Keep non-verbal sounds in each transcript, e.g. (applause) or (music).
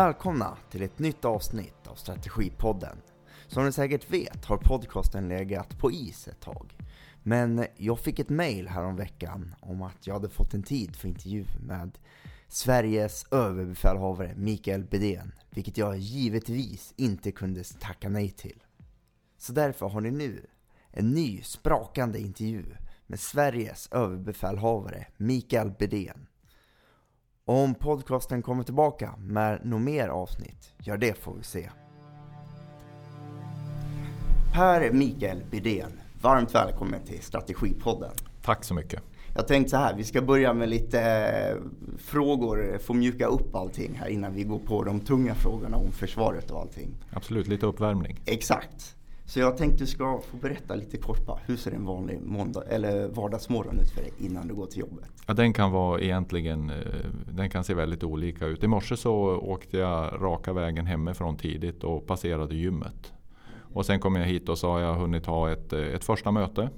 Välkomna till ett nytt avsnitt av Strategipodden. Som ni säkert vet har podcasten legat på is ett tag. Men jag fick ett mail häromveckan om att jag hade fått en tid för intervju med Sveriges överbefälhavare Mikael Bedén, vilket jag givetvis inte kunde tacka nej till. Så därför har ni nu en ny sprakande intervju med Sveriges överbefälhavare Mikael Bedén. Om podcasten kommer tillbaka med något mer avsnitt, ja det får vi se. Per Mikael Bydén, varmt välkommen till Strategipodden. Tack så mycket. Jag tänkte så här, vi ska börja med lite eh, frågor, få mjuka upp allting här innan vi går på de tunga frågorna om försvaret och allting. Absolut, lite uppvärmning. Exakt. Så jag tänkte du ska få berätta lite kort bara, hur ser en vanlig måndag, eller vardagsmorgon ut för dig innan du går till jobbet? Ja, den kan vara egentligen, eh, den kan se väldigt olika ut. I morse så åkte jag raka vägen hemifrån tidigt och passerade gymmet. Och sen kom jag hit och så har jag hunnit ha ett, eh, ett första möte.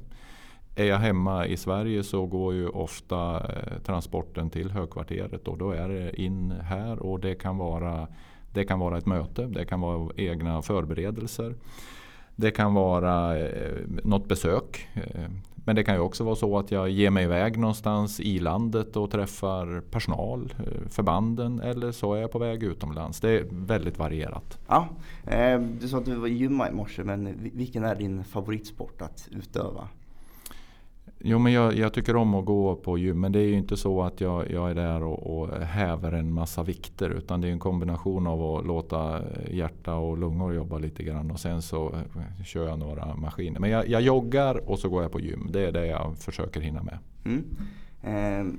Är jag hemma i Sverige så går ju ofta eh, transporten till högkvarteret och då är det in här och det kan vara, det kan vara ett möte, det kan vara egna förberedelser. Det kan vara eh, något besök. Eh, men det kan ju också vara så att jag ger mig iväg någonstans i landet och träffar personal, eh, förbanden eller så är jag på väg utomlands. Det är väldigt varierat. Ja, eh, du sa att du var gymma i morse men vilken är din favoritsport att utöva? Jo, men jag, jag, tycker om att gå på gym. Men det är ju inte så att jag, jag är där och, och häver en massa vikter. Utan det är en kombination av att låta hjärta och lungor jobba lite grann. Och sen så kör jag några maskiner. Men jag, jag joggar och så går jag på gym. Det är det jag försöker hinna med. Mm. Eh,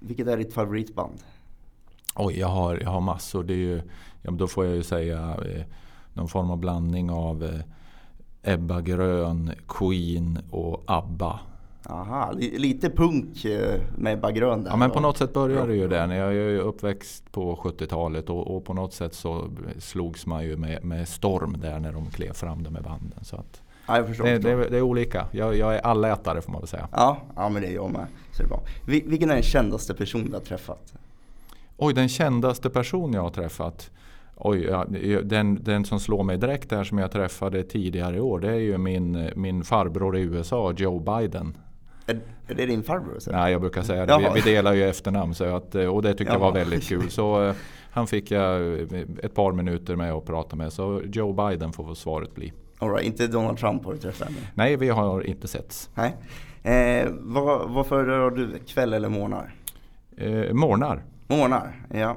vilket är ditt favoritband? Oj, jag har, jag har massor. Det är ju, ja, då får jag ju säga eh, någon form av blandning av eh, Ebba Grön, Queen och ABBA. Aha, lite punk eh, med Grön där. Ja men på något sätt började det ju där. Jag är ju uppväxt på 70-talet och, och, på något sätt så slogs man ju med, med storm där när de klev fram de med banden. Så att ja, det, det, det, är olika. Jag, jag, är allätare får man väl säga. Ja, ja men det är jag med. Så det är bra. Vilken är den kändaste person du har träffat? Oj, den kändaste person jag har träffat? Oj, ja, den, den som slår mig direkt där som jag träffade tidigare i år det är ju min, min farbror i USA, Joe Biden. Är, är det din farbror? Så? Nej, jag brukar säga det. Vi, vi, delar ju efternamn så att, och det tyckte Jaha. jag var väldigt kul. Så eh, han fick jag ett par minuter med att prata med. Så Joe Biden får svaret bli. All right, inte Donald Trump har du träffat ännu? Nej, vi har inte setts. Nej. Eh, vad, vad föredrar du, kväll eller morgnar? Eh, morgnar. Morgnar, ja.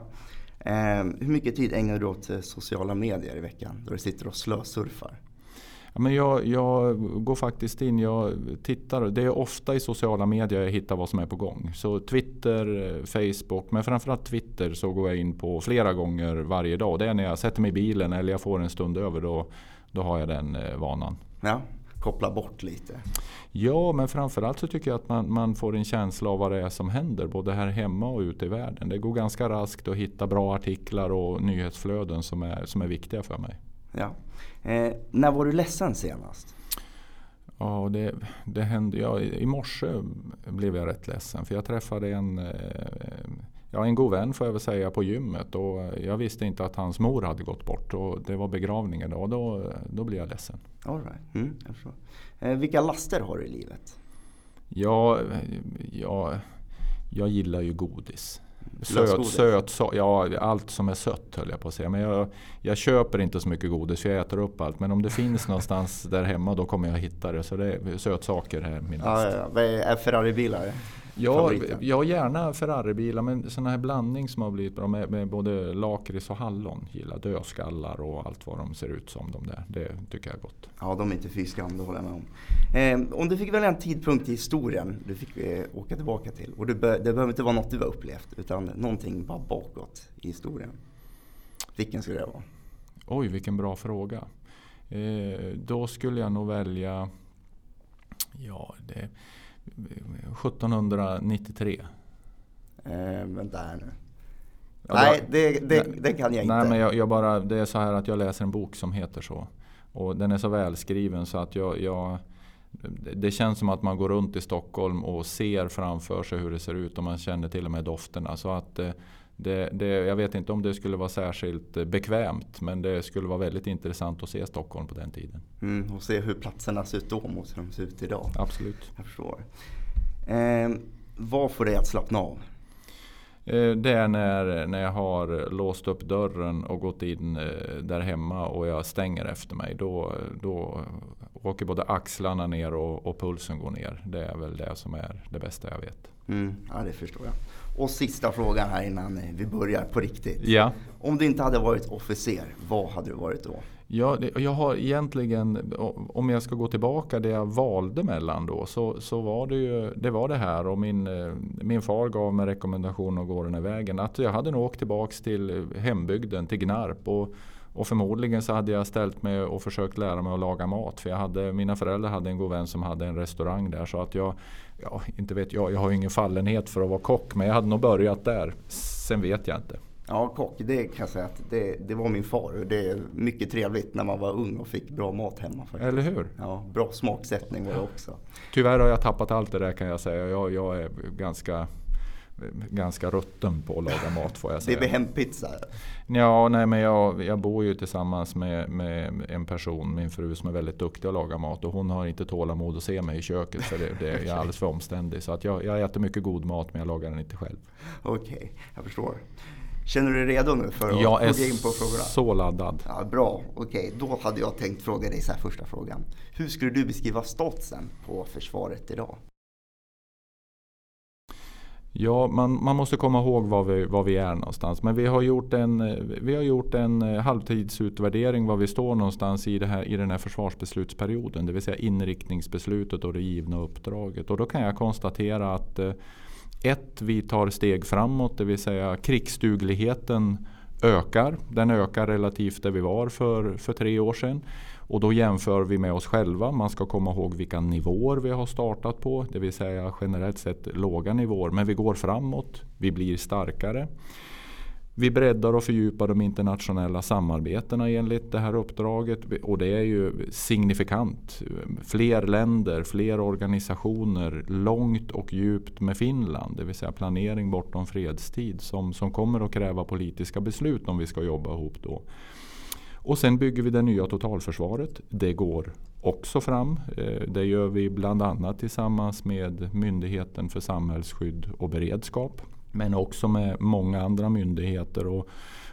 Eh, hur mycket tid ägnar du åt eh, sociala medier i veckan? Då du sitter och slösurfar? Ja, men jag, jag, går faktiskt in, jag tittar. Det är ofta i sociala medier jag hittar vad som är på gång. Så Twitter, eh, Facebook, men framförallt Twitter så går jag in på flera gånger varje dag. Det är när jag sätter mig i bilen eller jag får en stund över. Då, då har jag den vanan. Ja, koppla bort lite. Ja, men framförallt så tycker jag att man, man får en känsla av vad det är som händer. Både här hemma och ute i världen. Det går ganska raskt att hitta bra artiklar och nyhetsflöden som är, som är viktiga för mig. Ja. Eh, när var du ledsen senast? Ja, det, det hände, ja, i morse blev jag rätt ledsen. För jag träffade en, eh, ja, en god vän får jag väl säga på gymmet. Och jag visste inte att hans mor hade gått bort. Och det var begravningen och då, då blev jag ledsen. All right. Mm. Eh, vilka laster har du i livet? Ja, ja, jag gillar ju godis. Söt, söt, så, ja allt som är sött höll jag på att säga. Men jag, jag köper inte så mycket godis jag äter upp allt. Men om det finns någonstans där hemma då kommer jag hitta det. Så det är sötsaker här min ja, ja, Vad är Ferrari-bilar? Ja, ja, gärna Ferraribilar men sådana här blandning som har blivit bra med, med både lakrits och hallon. Gillar dödskallar och allt vad de ser ut som de där. Det tycker jag är gott. Ja, de är inte fy skam, det håller jag med om. Eh, om du fick välja en tidpunkt i historien du fick eh, åka tillbaka till. Och det, be det behöver inte vara något du har upplevt utan någonting bara bakåt i historien. Vilken skulle det vara? Oj, vilken bra fråga. Eh, då skulle jag nog välja Ja, det 1793. Eh, vänta här nu. Ja, nej, det, det, det, kan jag inte. Nej, men jag, jag, bara, det är så här att jag läser en bok som heter så. Och den är så välskriven så att jag, jag det känns som att man går runt i Stockholm och ser framför sig hur det ser ut och man känner till och med dofterna. Så att eh, det, det, jag vet inte om det skulle vara särskilt bekvämt men det skulle vara väldigt intressant att se Stockholm på den tiden. Mm, och se hur platserna ser ut då mot hur de ser ut idag. Absolut. Jag förstår. Eh, vad får dig att slappna av? Eh, det är när, när jag har låst upp dörren och gått in eh, där hemma och jag stänger efter mig. Då, då åker både axlarna ner och, och pulsen går ner. Det är väl det som är det bästa jag vet. Mm, ja, det förstår jag. Och sista frågan här innan vi börjar på riktigt. Ja. Om du inte hade varit officer, vad hade du varit då? Ja, jag har egentligen, om jag ska gå tillbaka det jag valde mellan då, så, så var det ju det, var det här. Och min, eh, min far gav mig rekommendation att gå den här vägen. Att jag hade nog åkt tillbaka till hembygden, till Gnarp. Och, och förmodligen så hade jag ställt mig och försökt lära mig att laga mat. För jag hade, mina föräldrar hade en god vän som hade en restaurang där. Så att jag, ja, inte vet jag, jag har ingen fallenhet för att vara kock. Men jag hade nog börjat där. Sen vet jag inte. Ja, kock, det kan jag säga att det, det var min far. Det är mycket trevligt när man var ung och fick bra mat hemma. Faktiskt. Eller hur? Ja, bra smaksättning var det också. Tyvärr har jag tappat allt det där kan jag säga. Jag, jag är ganska ganska rutten på att laga mat får jag säga. Det blir hempizza? Ja, nej men jag, jag bor ju tillsammans med, med, en person, min fru, som är väldigt duktig att laga mat. Och hon har inte tålamod att se mig i köket för det, det, (laughs) jag är alldeles för omständig. Så att jag, jag äter mycket god mat men jag lagar den inte själv. Okej, okay, jag förstår. Känner du dig redo nu för att jag gå in på frågorna? Jag är så laddad. Ja, bra, okej. Okay. Då hade jag tänkt fråga dig så här första frågan. Hur skulle du beskriva statusen på försvaret idag? Ja, man, man måste komma ihåg var vi, var vi är någonstans. Men vi har gjort en, vi har gjort en eh, halvtidsutvärdering var vi står någonstans i, det här, i den här försvarsbeslutsperioden. Det vill säga inriktningsbeslutet och det givna uppdraget. Och då kan jag konstatera att eh, ett, vi tar steg framåt, det vill säga krigsdugligheten ökar. Den ökar relativt där vi var för, för tre år sedan. Och då jämför vi med oss själva. Man ska komma ihåg vilka nivåer vi har startat på. Det vill säga generellt sett låga nivåer. Men vi går framåt. Vi blir starkare. Vi breddar och fördjupar de internationella samarbetena enligt det här uppdraget. Och det är ju signifikant. Fler länder, fler organisationer, långt och djupt med Finland. Det vill säga planering bortom fredstid som, som kommer att kräva politiska beslut om vi ska jobba ihop då. Och sen bygger vi det nya totalförsvaret. Det går också fram. Eh, det gör vi bland annat tillsammans med Myndigheten för samhällsskydd och beredskap. Men också med många andra myndigheter och,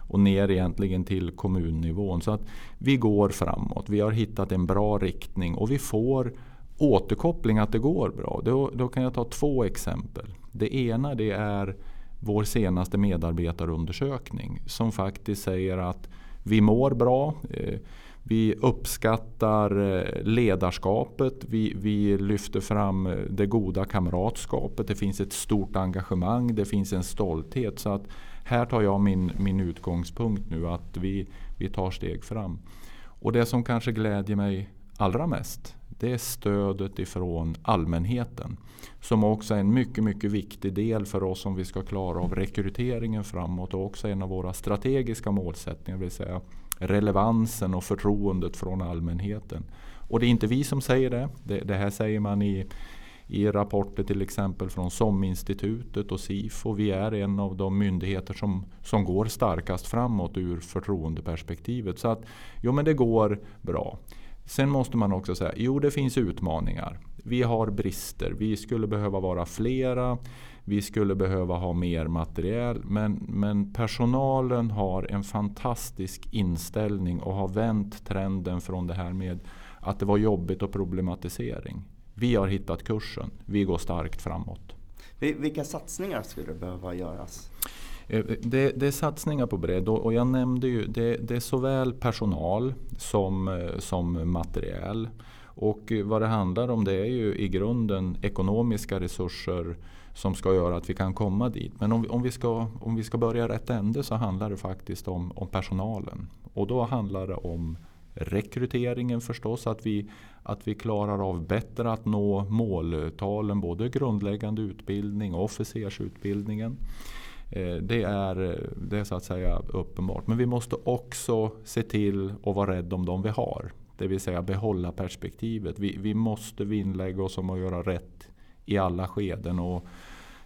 och ner egentligen till kommunnivån. Så att vi går framåt. Vi har hittat en bra riktning och vi får återkoppling att det går bra. Då, då kan jag ta två exempel. Det ena det är vår senaste medarbetarundersökning som faktiskt säger att vi mår bra. Eh, vi uppskattar eh, ledarskapet. Vi, vi, lyfter fram eh, det goda kamratskapet. Det finns ett stort engagemang. Det finns en stolthet. Så att här tar jag min, min utgångspunkt nu att vi, vi tar steg fram. Och det som kanske glädjer mig allra mest det är stödet ifrån allmänheten. Som också är en mycket, mycket viktig del för oss om vi ska klara av rekryteringen framåt och också en av våra strategiska målsättningar, det vill säga relevansen och förtroendet från allmänheten. Och det är inte vi som säger det. Det, det här säger man i, i rapporter till exempel från SOM-institutet och SIFO. Vi är en av de myndigheter som, som går starkast framåt ur förtroendeperspektivet. Så att jo men det går bra. Sen måste man också säga, jo det finns utmaningar. Vi har brister, vi skulle behöva vara flera, vi skulle behöva ha mer material. Men, men personalen har en fantastisk inställning och har vänt trenden från det här med att det var jobbigt och problematisering. Vi har hittat kursen, vi går starkt framåt. Vilka satsningar skulle behöva göras? Eh, det, det, är satsningar på bredd och jag nämnde ju det, det är såväl personal som, eh, som materiell. Och eh, vad det handlar om det är ju i grunden ekonomiska resurser som ska göra att vi kan komma dit. Men om vi, om vi, ska, om vi ska börja rätt ände så handlar det faktiskt om, om personalen. Och då handlar det om rekryteringen förstås, att vi, att vi klarar av bättre att nå måltalen, både grundläggande utbildning och officersutbildningen. Eh, det är, eh, det är så att säga uppenbart. Men vi måste också se till att vara rädd om de vi har. Det vill säga behålla perspektivet. Vi, vi måste vinnlägga oss om att göra rätt i alla skeden. Och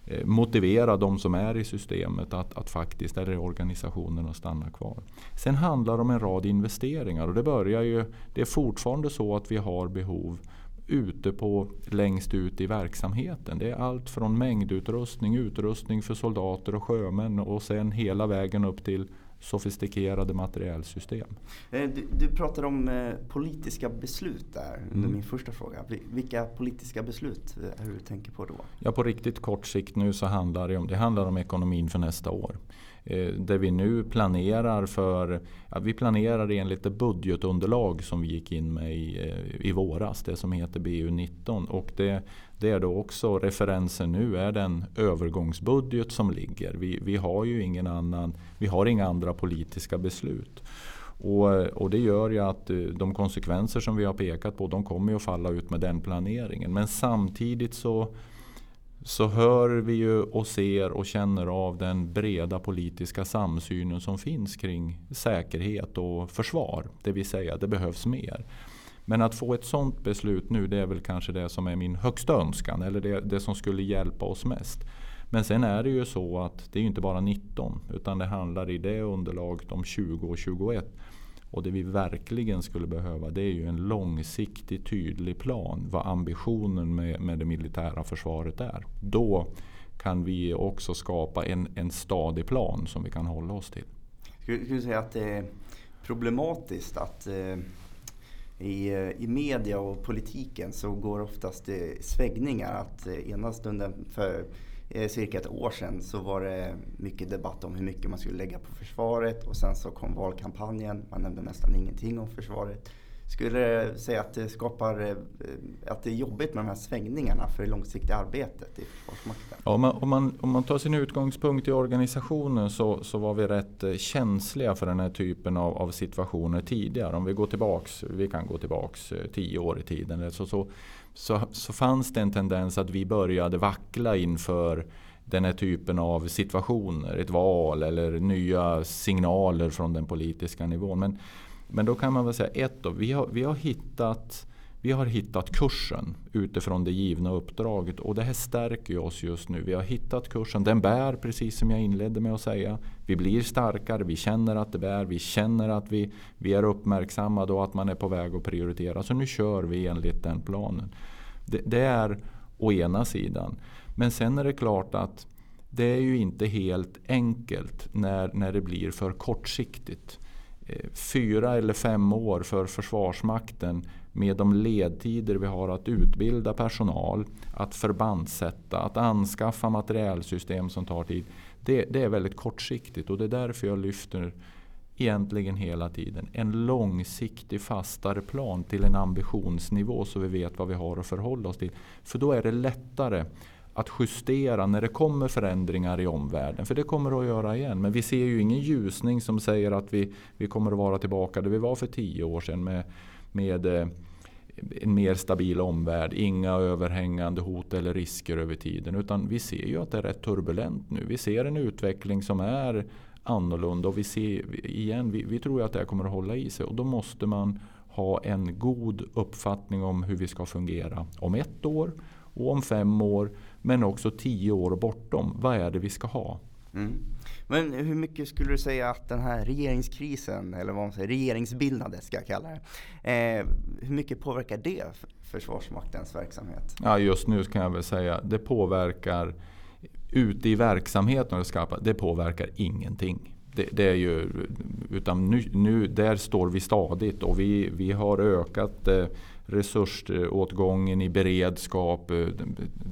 eh, motivera de som är i systemet att, att faktiskt, eller organisationen att stanna kvar. Sen handlar det om en rad investeringar och det börjar ju, det är fortfarande så att vi har behov ute på längst ut i verksamheten. Det är allt från mängdutrustning, utrustning för soldater och sjömän och sen hela vägen upp till sofistikerade materiellsystem. Eh, du, du pratar om eh, politiska beslut där mm. min första fråga. Vilka politiska beslut är det du tänker på då? Ja, på riktigt kort sikt nu så handlar det om, det handlar om ekonomin för nästa år. Eh, där vi nu planerar för, ja, vi planerar enligt det budgetunderlag som vi gick in med i, eh, i våras, det som heter BU19. Och det, det är då också referensen nu är den övergångsbudget som ligger. Vi, vi har ju ingen annan, vi har inga andra politiska beslut. Och, och, det gör ju att eh, de konsekvenser som vi har pekat på de kommer ju att falla ut med den planeringen. Men samtidigt så, så hör vi ju och ser och känner av den breda politiska samsynen som finns kring säkerhet och försvar. Det vill säga det behövs mer. Men att få ett sådant beslut nu det är väl kanske det som är min högsta önskan eller det, det som skulle hjälpa oss mest. Men sen är det ju så att det är inte bara 19 utan det handlar i det underlaget om 20 och 21. Och det vi verkligen skulle behöva det är ju en långsiktig tydlig plan vad ambitionen med, med det militära försvaret är. Då kan vi också skapa en, en stadig plan som vi kan hålla oss till. Skulle du säga att det är problematiskt att eh i, i media och politiken så går oftast det svängningar. Att eh, ena stunden för Eh, cirka ett år sedan så var det mycket debatt om hur mycket man skulle lägga på försvaret och sen så kom valkampanjen. Man nämnde nästan ingenting om försvaret. Skulle säga att det skapar eh, att det är jobbigt med de här svängningarna för det långsiktiga arbetet i Försvarsmakten? Ja, om, man, om, man, om man tar sin utgångspunkt i organisationen så, så var vi rätt eh, känsliga för den här typen av, av situationer tidigare. Om vi går tillbaks, vi kan gå tillbaks eh, tio år i tiden. Så, så, så, så fanns det en tendens att vi började vackla inför den här typen av situationer. Ett val eller nya signaler från den politiska nivån. Men men då kan man väl säga ett då, vi har, vi har hittat vi har hittat kursen utifrån det givna uppdraget och det här stärker oss just nu. Vi har hittat kursen, den bär precis som jag inledde med att säga. Vi blir starkare, vi känner att det bär, vi känner att vi, vi är uppmärksammade och att man är på väg att prioritera. Så nu kör vi enligt den planen. Det, det är å ena sidan. Men sen är det klart att det är ju inte helt enkelt när, när det blir för kortsiktigt fyra eller fem år för Försvarsmakten med de ledtider vi har att utbilda personal, att förbandssätta, att anskaffa materiälsystem som tar tid. Det, det, är väldigt kortsiktigt och det är därför jag lyfter egentligen hela tiden en långsiktig fastare plan till en ambitionsnivå så vi vet vad vi har att förhålla oss till. För då är det lättare att justera när det kommer förändringar i omvärlden. För det kommer det att göra igen. Men vi ser ju ingen ljusning som säger att vi, vi kommer att vara tillbaka där vi var för tio år sedan med, med eh, en mer stabil omvärld, inga överhängande hot eller risker över tiden. Utan vi ser ju att det är rätt turbulent nu. Vi ser en utveckling som är annorlunda och vi ser igen, vi, vi tror att det här kommer att hålla i sig. Och då måste man ha en god uppfattning om hur vi ska fungera om ett år och om fem år men också tio år bortom. Vad är det vi ska ha? Mm. Men hur mycket skulle du säga att den här regeringskrisen, eller vad man säger, regeringsbildandet ska jag kalla det. Eh, hur mycket påverkar det Försvarsmaktens verksamhet? Ja, just nu kan jag väl säga det påverkar ute i verksamheten, det påverkar ingenting. Det, det, är ju, utan nu, nu, där står vi stadigt och vi, vi har ökat eh, resursåtgången i beredskap, eh,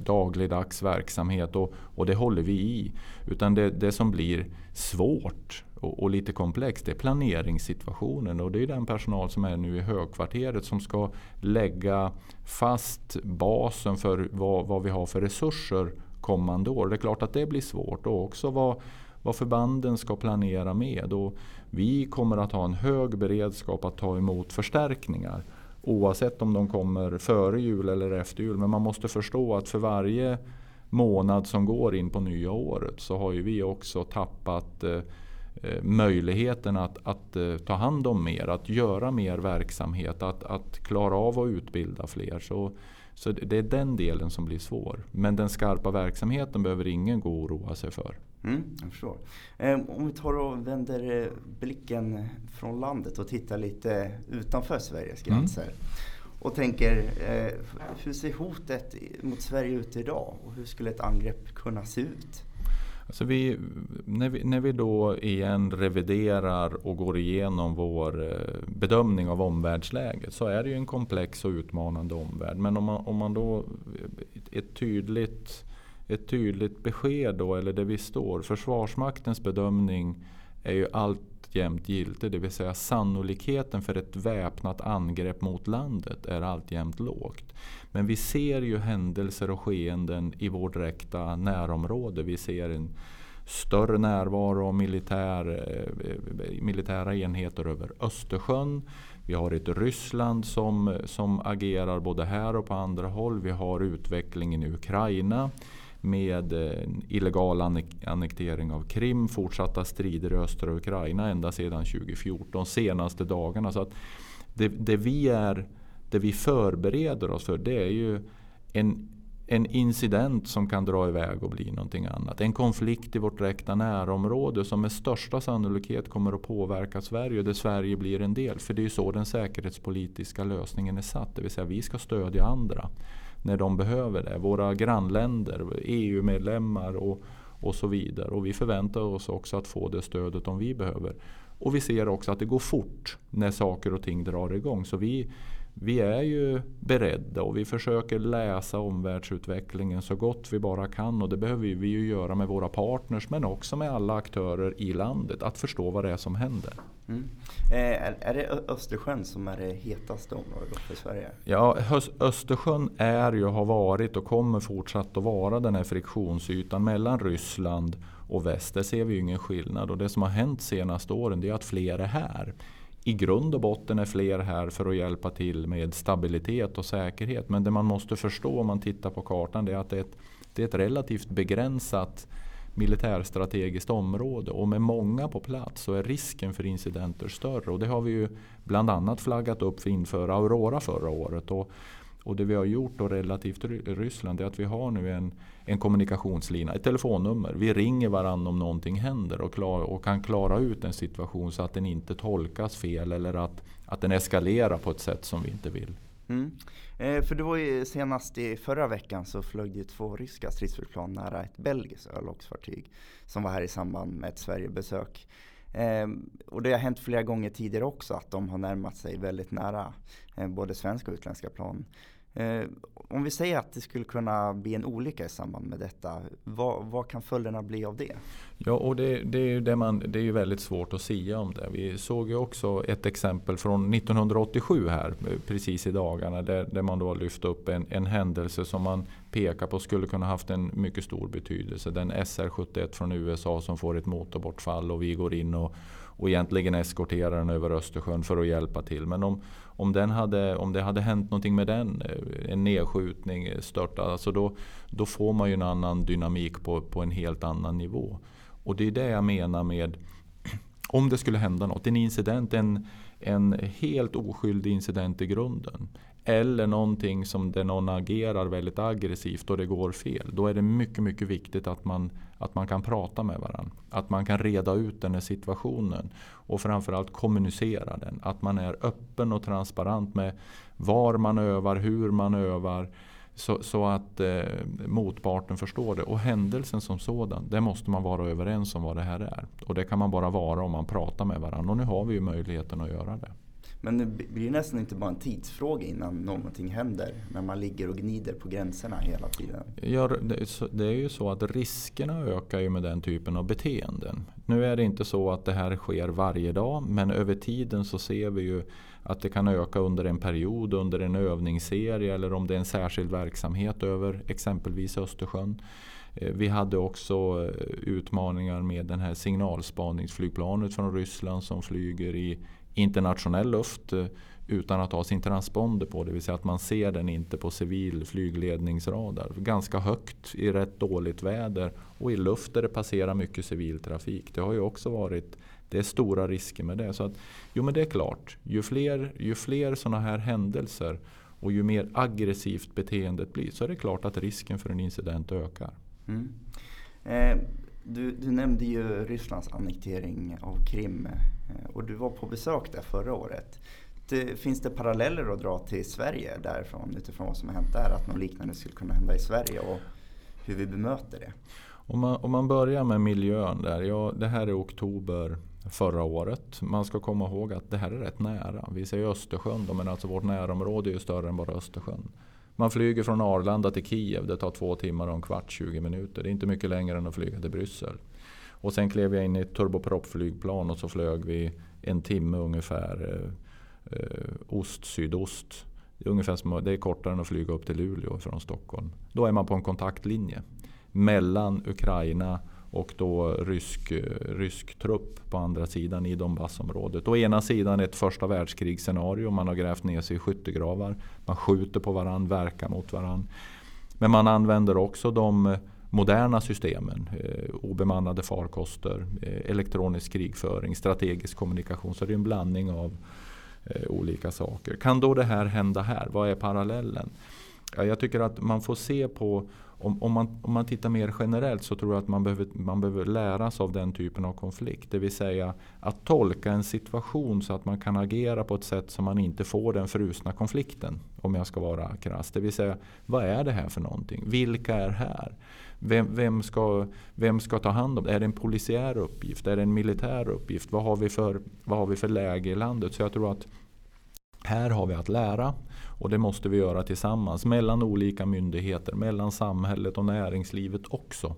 dagligdags verksamhet och, och det håller vi i. Utan det, det som blir svårt och, och, lite komplext det är planeringssituationen och det är den personal som är nu i högkvarteret som ska lägga fast basen för vad, vad vi har för resurser kommande år. Det är klart att det blir svårt och också vad, vad förbanden ska planera med. Och vi kommer att ha en hög beredskap att ta emot förstärkningar. Oavsett om de kommer före jul eller efter jul. Men man måste förstå att för varje månad som går in på nya året så har ju vi också tappat eh, eh möjligheten att, att eh, ta hand om mer, att göra mer verksamhet, att, att klara av att utbilda fler. Så, så det är den delen som blir svår. Men den skarpa verksamheten behöver ingen gå och oroa sig för. Mm, jag förstår. Eh, om vi tar och vänder eh, blicken från landet och tittar lite utanför Sveriges mm. gränser. Mm. Och tänker, eh, hur ser hotet mot Sverige ut idag? Och hur skulle ett angrepp kunna se ut? Alltså vi, när, vi, när vi då igen reviderar och går igenom vår eh, bedömning av omvärldsläget så är det ju en komplex och utmanande omvärld. Men om man, om man då ett tydligt, ett tydligt besked då, eller där vi står. Försvarsmaktens bedömning är ju alltjämt giltig. Det vill säga sannolikheten för ett väpnat angrepp mot landet är alltjämt lågt. Men vi ser ju händelser och skeenden i vårt direkta närområde. Vi ser en större närvaro av militär, eh, militära enheter över Östersjön. Vi har ett Ryssland som, som agerar både här och på andra håll. Vi har utvecklingen i Ukraina med eh, illegal annektering av Krim, fortsatta strider i östra Ukraina ända sedan 2014, senaste dagarna. Så att det, det, vi är, det vi förbereder oss för det är ju en, en incident som kan dra iväg och bli någonting annat. En konflikt i vårt direkta närområde som med största sannolikhet kommer att påverka Sverige och där Sverige blir en del. För det är ju så den säkerhetspolitiska lösningen är satt. Det vill säga vi ska stödja andra när de behöver det. Våra grannländer, EU-medlemmar och, och så vidare. Och vi förväntar oss också att få det stödet om vi behöver. Och vi ser också att det går fort när saker och ting drar igång. Så vi, vi är ju beredda och vi försöker läsa omvärldsutvecklingen så gott vi bara kan. Och det behöver vi ju göra med våra partners men också med alla aktörer i landet. Att förstå vad det är som händer. Mm. Eh, är, det Östersjön som är det hetaste området för Sverige? Ja, Östersjön är ju, har varit och kommer fortsatt att vara den här friktionsytan mellan Ryssland och väst. Där ser vi ju ingen skillnad. Och det som har hänt senaste åren det är att fler är här i grund och botten är fler här för att hjälpa till med stabilitet och säkerhet. Men det man måste förstå om man tittar på kartan är att det är ett, det är ett relativt begränsat militärstrategiskt område och med många på plats så är risken för incidenter större. Och det har vi ju bland annat flaggat upp för inför Aurora förra året. Och och det vi har gjort då relativt Ryssland är att vi har nu en, en kommunikationslina, ett telefonnummer. Vi ringer varandra om någonting händer och, klar, och kan klara ut en situation så att den inte tolkas fel eller att, att den eskalerar på ett sätt som vi inte vill. Mm. Eh, för det var ju senast i förra veckan så flög det två ryska stridsflygplan nära ett belgiskt örlogsfartyg som var här i samband med ett Sverigebesök. Eh, och det har hänt flera gånger tidigare också att de har närmat sig väldigt nära eh, både svenska och utländska plan. Eh, om vi säger att det skulle kunna bli en olycka i samband med detta, vad, vad kan följderna bli av det? Ja, och det, det, är ju det, man, det är ju väldigt svårt att säga om det. Vi såg ju också ett exempel från 1987 här eh, precis i dagarna där, där man då lyft upp en, en händelse som man pekar på skulle kunna haft en mycket stor betydelse. Den SR-71 från USA som får ett motorbortfall och vi går in och, och egentligen eskorterar den över Östersjön för att hjälpa till. Men om, om, den hade, om det hade hänt någonting med den, eh, en nedskjutning, eh, störta, alltså då, då får man ju en annan dynamik på, på en helt annan nivå. Och det är det jag menar med (clears throat) om det skulle hända något, en incident, en, en helt oskyldig incident i grunden. Eller någonting som där någon agerar väldigt aggressivt och det går fel. Då är det mycket, mycket viktigt att man, att man kan prata med varandra. Att man kan reda ut den här situationen. Och framförallt kommunicera den. Att man är öppen och transparent med var man övar, hur man övar. Så, så att eh, motparten förstår det. Och händelsen som sådan, det måste man vara överens om vad det här är. Och det kan man bara vara om man pratar med varandra. Och nu har vi ju möjligheten att göra det. Men det blir nästan inte bara en tidsfråga innan någonting händer. När man ligger och gnider på gränserna hela tiden. Ja, det är ju så att riskerna ökar ju med den typen av beteenden. Nu är det inte så att det här sker varje dag. Men över tiden så ser vi ju att det kan öka under en period, under en övningsserie eller om det är en särskild verksamhet över exempelvis Östersjön. Eh, vi hade också eh, utmaningar med den här signalspaningsflygplanet från Ryssland som flyger i internationell luft eh, utan att ha sin transponder på. Det vill säga att man ser den inte på civil flygledningsradar. Ganska högt i rätt dåligt väder och i luft där det passerar mycket civil trafik. Det har ju också varit det är stora risker med det. Så att, jo men det är klart, ju fler, ju fler sådana här händelser Och ju mer aggressivt beteendet blir så är det klart att risken för en incident ökar. Mm. Eh, du, du, nämnde ju Rysslands annektering av Krim Eh, och du var på besök där förra året. Det, finns det paralleller att dra till Sverige därifrån utifrån vad som har hänt där? Att något liknande skulle kunna hända i Sverige och hur vi bemöter det? Om man, om man börjar med miljön där. Ja, det här är oktober förra året. Man ska komma ihåg att det här är rätt nära. Vi säger Östersjön då, men alltså vårt närområde är ju större än bara Östersjön. Man flyger från Arlanda till Kiev. Det tar två timmar och en kvart, 20 minuter. Det är inte mycket längre än att flyga till Bryssel. Och sen klev jag in i ett turbopropflygplan och så flög vi en timme ungefär eh, eh ost-sydost. Det är, ungefär som, det är kortare än att flyga upp till Luleå från Stockholm. Då är man på en kontaktlinje mellan Ukraina och då rysk, eh, rysk trupp på andra sidan i Donbassområdet. Å ena sidan ett första världskrigsscenario. Man har grävt ner sig i skyttegravar. Man skjuter på varandra, verkar mot varandra. Men man använder också de moderna systemen. Eh, obemannade farkoster, eh, elektronisk krigföring, strategisk kommunikation. Så det är en blandning av eh, olika saker. Kan då det här hända här? Vad är parallellen? Ja, jag tycker att man får se på om, om, man, om man tittar mer generellt så tror jag att man behöver, man behöver lära sig av den typen av konflikt. Det vill säga att tolka en situation så att man kan agera på ett sätt som man inte får den frusna konflikten. Om jag ska vara krass. Det vill säga, vad är det här för någonting? Vilka är här? Vem, vem, ska, vem ska ta hand om det? Är det en polisiär uppgift? Är det en militär uppgift? Vad har vi för, vad har vi för läge i landet? Så jag tror att här har vi att lära och det måste vi göra tillsammans mellan olika myndigheter, mellan samhället och näringslivet också.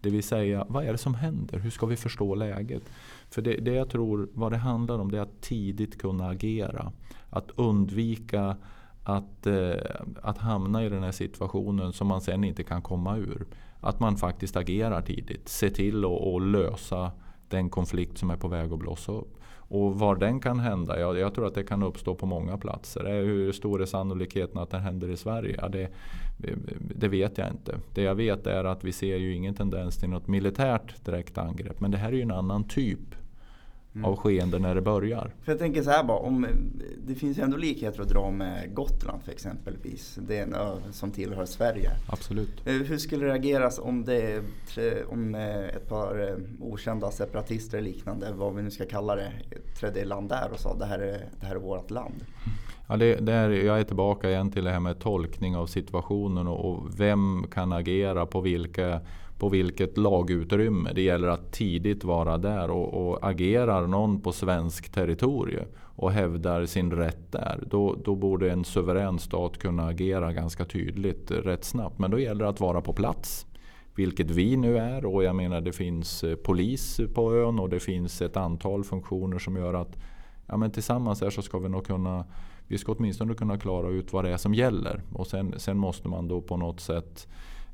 Det vill säga, vad är det som händer? Hur ska vi förstå läget? För det, det jag tror vad det handlar om det är att tidigt kunna agera. Att undvika att, eh, att hamna i den här situationen som man sen inte kan komma ur. Att man faktiskt agerar tidigt. Se till att lösa den konflikt som är på väg att blossa upp. Och var den kan hända? Ja, jag tror att det kan uppstå på många platser. Eh, hur stor är sannolikheten att den händer i Sverige? Ja, det, det vet jag inte. Det jag vet är att vi ser ju ingen tendens till något militärt direkt angrepp. Men det här är ju en annan typ mm. av skeende när det börjar. För jag tänker så här bara, om, det finns ju ändå likheter att dra med Gotland för exempelvis. Det är en ö som tillhör Sverige. Absolut. Eh, hur skulle det reageras om, det, om eh, ett par eh, okända separatister eller liknande, vad vi nu ska kalla det, trädde i land där och sa det här är, det här är vårt land? Ja, det, det är, jag är tillbaka igen till det här med tolkning av situationen och, och vem kan agera på vilka på vilket lagutrymme. Det gäller att tidigt vara där och, och agerar någon på svensk territorium och hävdar sin rätt där. Då, då borde en suverän stat kunna agera ganska tydligt rätt snabbt. Men då gäller det att vara på plats. Vilket vi nu är och jag menar det finns eh, polis på ön och det finns ett antal funktioner som gör att ja, men tillsammans här så ska vi nog kunna vi ska åtminstone kunna klara ut vad det är som gäller. Och sen, sen måste man då på något sätt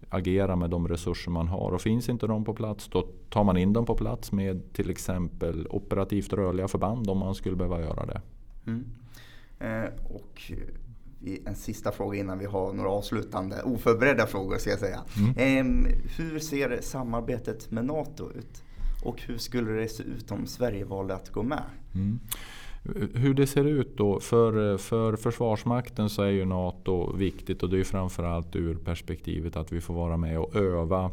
agera med de resurser man har. Och finns inte de på plats då tar man in dem på plats med till exempel operativt rörliga förband om man skulle behöva göra det. Mm. Eh, och en sista fråga innan vi har några avslutande oförberedda frågor ska jag säga. Mm. Eh, hur ser samarbetet med NATO ut? Och hur skulle det se ut om Sverige valde att gå med? Mm. Hur det ser ut då? För, för Försvarsmakten så är ju NATO viktigt och det är framförallt ur perspektivet att vi får vara med och öva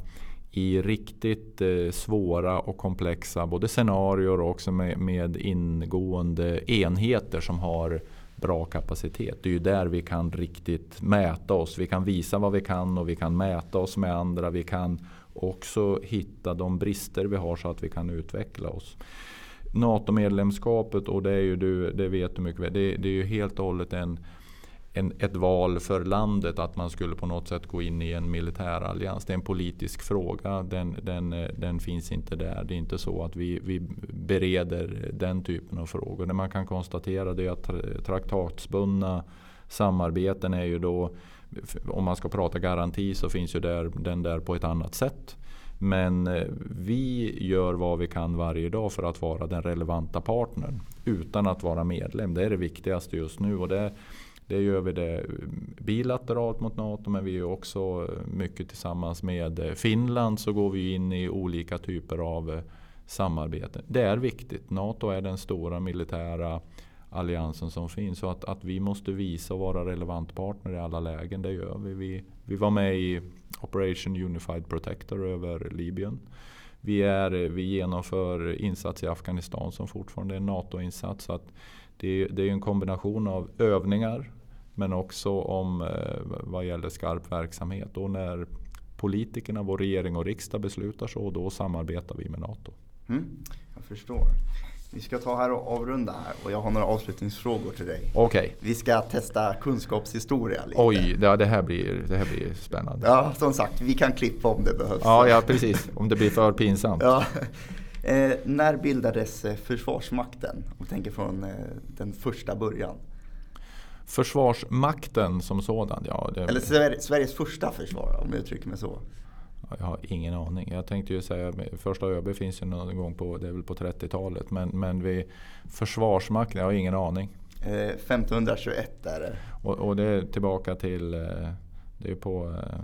i riktigt eh, svåra och komplexa både scenarier och också med, med, ingående enheter som har bra kapacitet. Det är ju där vi kan riktigt mäta oss. Vi kan visa vad vi kan och vi kan mäta oss med andra. Vi kan också hitta de brister vi har så att vi kan utveckla oss. NATO-medlemskapet och det är ju du, det vet du mycket väl, det, det är ju helt och hållet en, en, ett val för landet att man skulle på något sätt gå in i en militärallians. Det är en politisk fråga. Den, den, den finns inte där. Det är inte så att vi, vi bereder den typen av frågor. Det man kan konstatera är att traktatsbundna samarbeten är ju då, om man ska prata garanti så finns ju där, den där på ett annat sätt. Men eh, vi gör vad vi kan varje dag för att vara den relevanta partnern utan att vara medlem. Det är det viktigaste just nu. Och det, det gör vi det eh, bilateralt mot NATO men vi gör också eh, mycket tillsammans med Finland så går vi in i olika typer av samarbete. Det är viktigt. NATO är den stora militära alliansen som finns. Så att, att vi måste visa och vara relevant partner i alla lägen, det gör vi. Vi, vi var med i Operation Unified Protector över Libyen. Vi, är, vi genomför insats i Afghanistan som fortfarande är en NATO-insats. Så att det, det är en kombination av övningar men också om eh, vad gäller skarp verksamhet. Och när politikerna, vår regering och riksdag beslutar så, då samarbetar vi med NATO. Mm, jag förstår. Vi ska ta här och avrunda här och jag har några avslutningsfrågor till dig. Okej. Okay. Vi ska testa kunskapshistoria lite. Oj, ja, det, här blir, det här blir spännande. Ja, som sagt, vi kan klippa om det behövs. Ja, ja precis. Om det blir för pinsamt. ja. Eh, när bildades eh, Försvarsmakten? Om vi tänker från eh, den första början. Försvarsmakten som sådan, ja. Det... Eller Sveriges första försvar, om jag uttrycker mig så. Jag har ingen aning. Jag tänkte ju säga första ÖB finns ju någon gång på, det är väl på 30-talet. Men, men vi, Försvarsmakten, jag har ingen aning. Eh, 1521 är det. Och, och, det är tillbaka till, eh, det är på eh,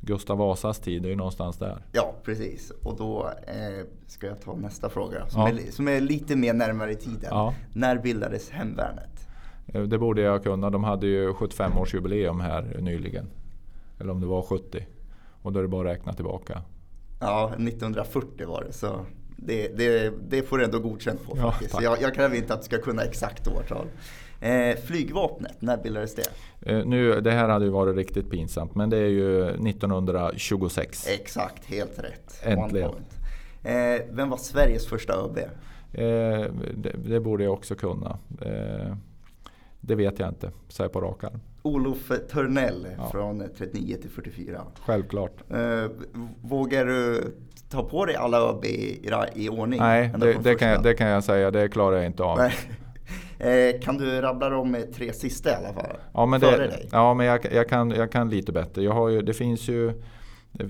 Gustav Vasas tid, det är ju någonstans där. Ja, precis. Och då eh, ska jag ta nästa fråga som, ja. är, som är lite mer närmare i tiden. Ja. När bildades Hemvärnet? Eh, det borde jag kunna. De hade ju 75-årsjubileum här nyligen. Eller om det var 70. Och då är det bara att räkna tillbaka. Ja, 1940 var det. Så det, det, det får du ändå godkänt på ja, faktiskt. Jag, jag kräver inte att du ska kunna exakt årtal. Eh, flygvapnet, när bildades det? Eh, nu, det här hade ju varit riktigt pinsamt men det är ju 1926. Exakt, helt rätt. Äntligen. Eh, vem var Sveriges första ÖB? Eh, det, det, borde jag också kunna. Eh, det vet jag inte, så här på rak arm. Olof Törnell ja. från 39 till 44. Självklart. Eh, vågar du ta på dig alla ÖB i, i ordning? Nej, det, det, kan jag, det, kan jag, säga. Det klarar jag inte av. (laughs) Eh, kan du rabbla de tre sista i alla fall? Ja, men, det, ja, men jag, jag, kan, jag kan lite bättre. Jag har ju, det finns ju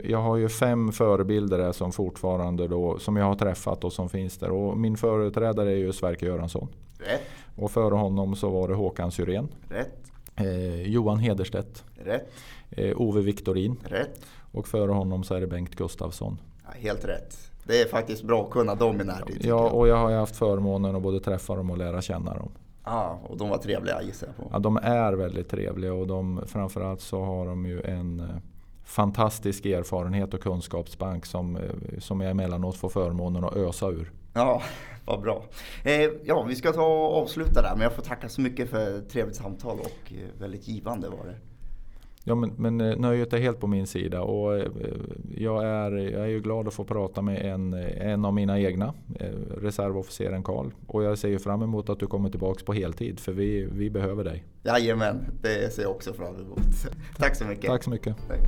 jag har ju fem förebilder som fortfarande då, som jag har träffat och som finns där. Och min företrädare är ju Sverker Göransson. Rätt. Och före honom så var det Håkan Syrén. Rätt. Eh, Johan Hederstedt. Rätt. Eh, Ove Viktorin. Rätt. Och före honom så är det Bengt Gustafsson. Ja, helt rätt. Det är faktiskt bra att kunna dem i närtid. Ja, och jag har haft förmånen att både träffa dem och lära känna dem. Ja, och de var trevliga gissar jag på. Ja, de är väldigt trevliga och de, framförallt så har de ju en eh, fantastisk erfarenhet och kunskapsbank som, eh, som jag emellanåt får förmånen att ösa ur. Ja, vad bra. Eh, ja, vi ska ta och avsluta där men jag får tacka så mycket för ett trevligt samtal och eh, väldigt givande var det. Ja, men, men eh, nöjet är helt på min sida och jag är, jag är ju glad att få prata med en, en av mina egna, reservofficeren Karl. Och jag ser ju fram emot att du kommer tillbaka på heltid för vi, vi behöver dig. Jajamän, det ser jag också fram emot. Tack så mycket. Tack så mycket. Tack.